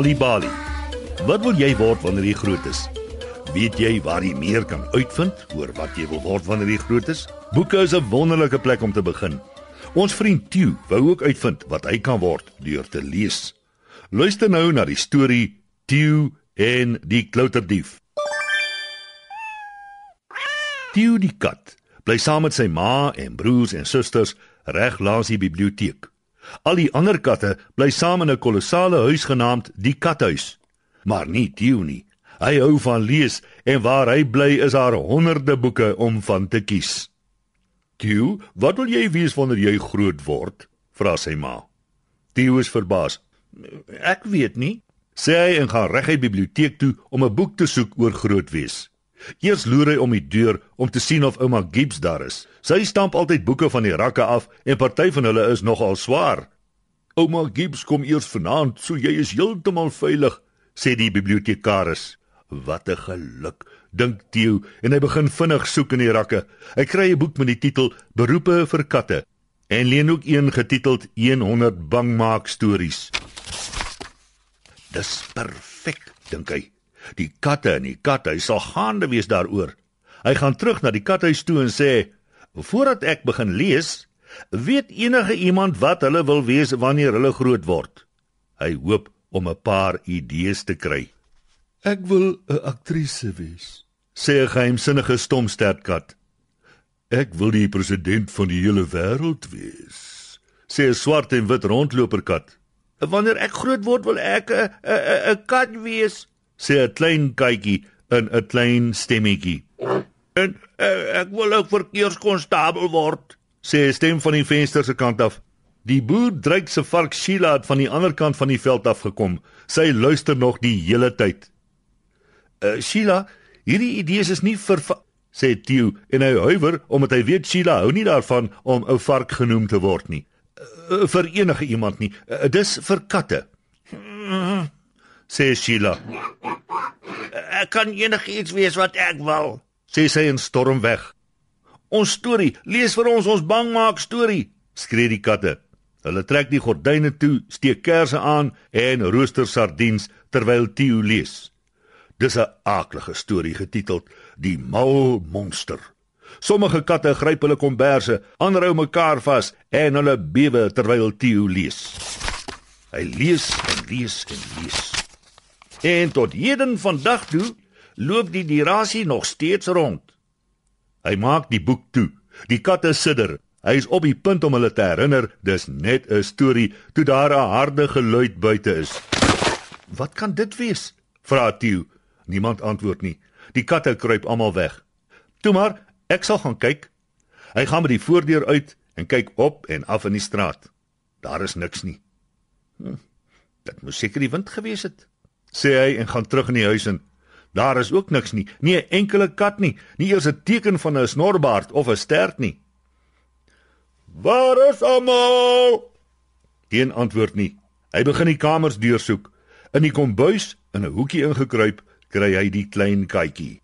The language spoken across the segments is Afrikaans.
Nali Bali. Wat wil jy word wanneer jy groot is? Weet jy waar jy meer kan uitvind oor wat jy wil word wanneer jy groot is? Boeke is 'n wonderlike plek om te begin. Ons vriend Tieu wou ook uitvind wat hy kan word deur te lees. Luister nou na die storie Tieu en die klouterdief. Tieu die kat bly saam met sy ma en broers en susters reg langs die biblioteek. Al die ander katte bly saam in 'n kolossale huis genaamd die kathuis. Maar nie Tieu nie. Hy hou van lees en waar hy bly is daar honderde boeke om van te kies. Tieu, wat wil jy wees wanneer jy groot word? vra sy ma. Tieu is verbaas. Ek weet nie, sê hy en gaan reguit biblioteek toe om 'n boek te soek oor groot wees. Eers loer hy om die deur om te sien of ouma Gibbs daar is. Sy stamp altyd boeke van die rakke af en party van hulle is nogal swaar. Ouma Gibbs kom eers vanaand, so jy is heeltemal veilig, sê die bibliotekaris. Wat 'n geluk, dink Theo en hy begin vinnig soek in die rakke. Hy kry 'n boek met die titel Beroepe vir katte en leen ook een getiteld 100 bangmaak stories. Dis perfek, dink hy. Die katte en die kathuis sal gaande wees daaroor. Hy gaan terug na die kathuis toe en sê: "Voordat ek begin lees, weet enige iemand wat hulle wil wees wanneer hulle groot word?" Hy hoop om 'n paar idees te kry. Ek wil 'n aktrise wees, sê 'n geheimsinnige stomstertkat. Ek wil die president van die hele wêreld wees, sê 'n swart en wit rondloperkat. Wanneer ek groot word, wil ek 'n 'n 'n kat wees, sê 'n klein katjie in 'n klein stemmetjie. En uh, ek wil ook verkeerskonstabel word, sê 'n stem van die venster se kant af. Die boer dryk se vark Sheila het van die ander kant van die veld af gekom. Sy luister nog die hele tyd. Uh, Sheila, hierdie idees is nie vir sê Theo en hy huiwer omdat hy weet Sheila hou nie daarvan om 'n vark genoem te word nie. Uh, vir enige iemand nie. Uh, dis vir katte. sê Sheila. Ek kan enigiets wees wat ek wil, sê sy en storm weg. Ons storie, lees vir ons ons bangmaak storie, skree die katte. Hulle trek die gordyne toe, steek kersse aan en rooster sardiens terwyl Theo lees. Dis 'n aaklige storie getiteld Die Mal Monster. Sommige katte gryp hulle komberse, ander hou mekaar vas en hulle bewe terwyl Theo lees. Hy lees en lees en lees. En tot heden vandag toe loop die dirasie nog steeds rond. Hy maak die boek toe. Die katte sidder. Hy is op die punt om hulle te herinner dis net 'n storie toe daar 'n harde geluid buite is. Wat kan dit wees? vra Theo Niemand antwoord nie. Die katte kruip almal weg. Toe maar, ek sal gaan kyk. Hy gaan by die voordeur uit en kyk op en af in die straat. Daar is niks nie. Hm, dit moes seker die wind gewees het, sê hy en gaan terug in die huis en daar is ook niks nie. Nie 'n enkele kat nie, nie eers 'n teken van 'n snorbaard of 'n stert nie. Waar is almal? Geen antwoord nie. Hy begin die kamers deursoek. In die kombuis in 'n hoekie ingekruip kry hy die klein katjie.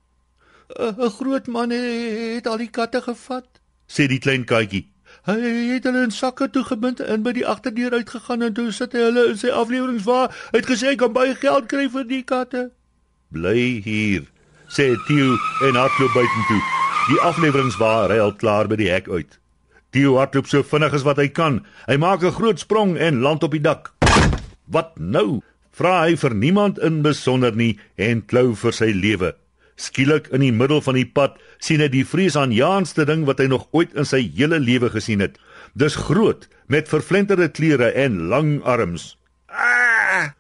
'n Groot man het al die katte gevat, sê die klein katjie. Hy het hulle in sakke toegebind en by die agterdeur uitgegaan en toe sit hy hulle in sy afleweringswa. Hy het gesê hy kan baie geld kry vir die katte. Bly hier, sê Theo en hardloop buitentoe. Die afleweringswa ry al klaar by die hek uit. Theo hardloop so vinnig as wat hy kan. Hy maak 'n groot sprong en land op die dak. Wat nou? vra hy vir niemand in besonder nie en klou vir sy lewe. Skielik in die middel van die pad sien hy die vreesaanjaendste ding wat hy nog ooit in sy hele lewe gesien het. Dis groot met verflenterde klere en lang arms. Ah!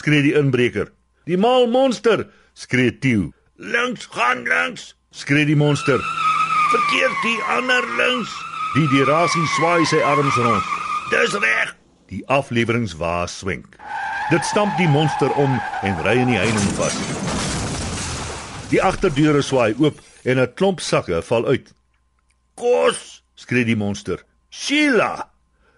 skree die inbreker. Die mal monster, skree Theo. Links gaan links, skree die monster. Verkeerd die ander links. Die dirasie swaai sy arms rond. Dis reg. Die afleweringswa swenk. Dit stamp die monster om en ry in die heining vas. Die agterdeure swaai oop en 'n klomp sakke val uit. "Kos!" skree die monster. "Sheila!"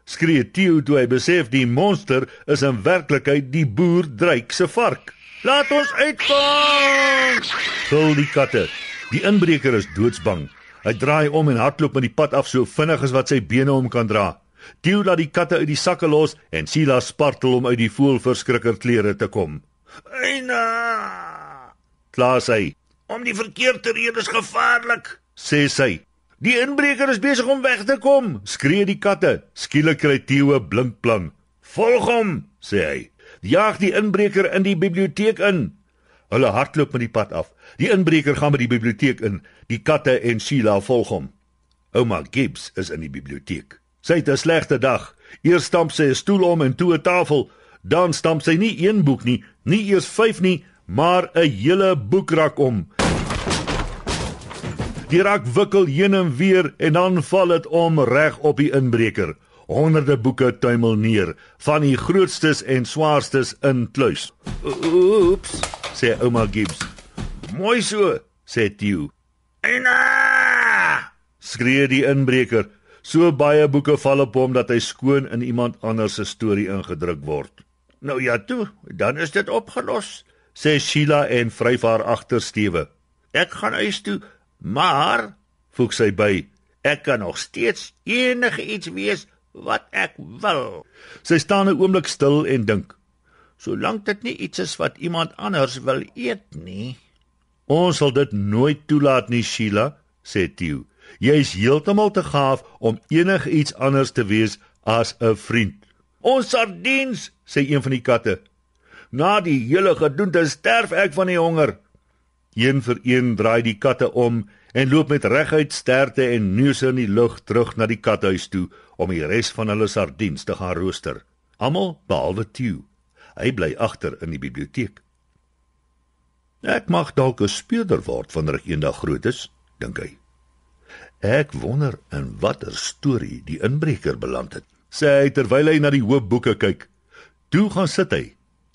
skree Theo toe hy besef die monster is in werklikheid die boer Dreyk se vark. "Laat ons uitkom!" Gil die katte. Die inbreker is doodsbang. Hy draai om en hardloop met die pad af so vinnig as wat sy bene hom kan dra. Theo laat die katte uit die sakke los en Sheila spartel om uit die voelverskrikker klere te kom. "Eina!" Kla sy. "Om die verkeer te ry is gevaarlik," sê sy. "Die inbreker is besig om weg te kom," skree die katte. Skielik kry Theo 'n blink plan. "Volg hom," sê hy. "Jaag die inbreker in die biblioteek in." Hulle hardloop met die pad af. Die inbreker gaan by die biblioteek in. Die katte en Sheila volg hom. Ouma Gibbs is in die biblioteek. Sy het 'n slegte dag. Eers stamp sy 'n stoel om en toe 'n tafel. Dan stamp sy nie een boek nie, nie eers 5 nie, maar 'n hele boekrak om. Die rak wikkel heen en weer en dan val dit om reg op die inbreker. Honderde boeke tuimel neer, van die grootstes en swaarstes in kluis. Oeps, sê ouma Gibbs. Mooi so, sê Theo. Ena! skree die inbreker. So baie boeke val op hom dat hy skoon in iemand anders se storie ingedruk word. Nou ja toe, dan is dit opgelos, sê Sheila en vryf haar agtersteewe. Ek gaan huis toe, maar voeg sy by, ek kan nog steeds enige iets wees wat ek wil. Sy staan 'n oomblik stil en dink. Solank dit nie iets is wat iemand anders wil eet nie. Ons sal dit nooit toelaat nie, Sheila, sê Theo. Jy is heeltemal te gaaf om enigiets anders te wees as 'n vriend. Ons sardiens, sê een van die katte. Na die hele gedoente sterf ek van die honger. Een vir een draai die katte om en loop met reguit sterte en neuse in die lug terug na die kathuis toe om die res van hulle sardiens te gaan rooster. Almal behalwe Theo. Hy bly agter in die biblioteek. Ek mag dalk 'n speurder word wanneer ek eendag groot is, dink hy. Ek wonder in watter storie die inbreker beland het. Sê hy terwyl hy na die hoop boeke kyk. Toe gaan sit hy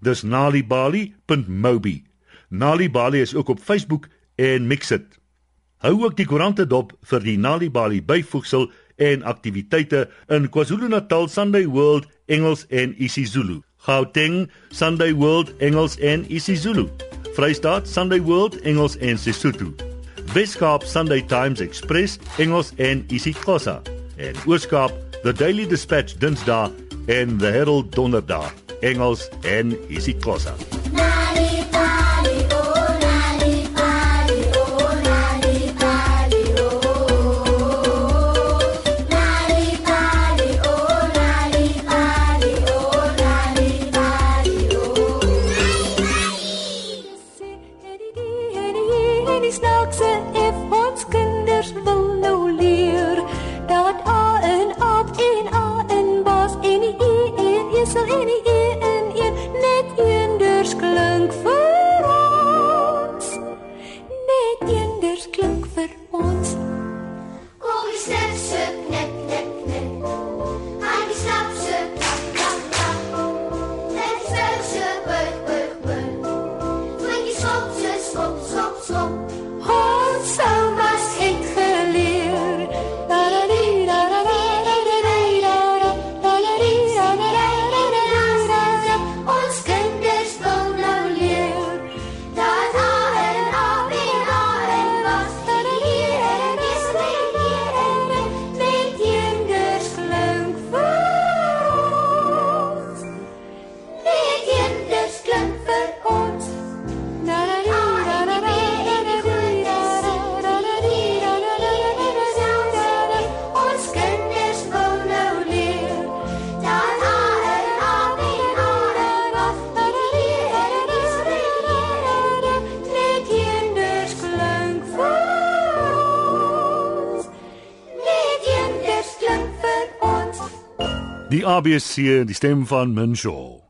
Dis nalibali.mobi. Nalibali is ook op Facebook en Mixit. Hou ook die koerante dop vir die Nalibali byvoegsel en aktiwiteite in KwaZulu-Natal Sunday World Engels en isiZulu. Gauteng Sunday World Engels en isiZulu. Vrystaat Sunday World Engels en Sesotho. Weskaap Sunday Times Express Engels en isiXhosa en Ooskaap The Daily Dispatch Dinsdae en The Herald Donderdag Engels en isiXhosa. Die ABC, die stem van Minshaw.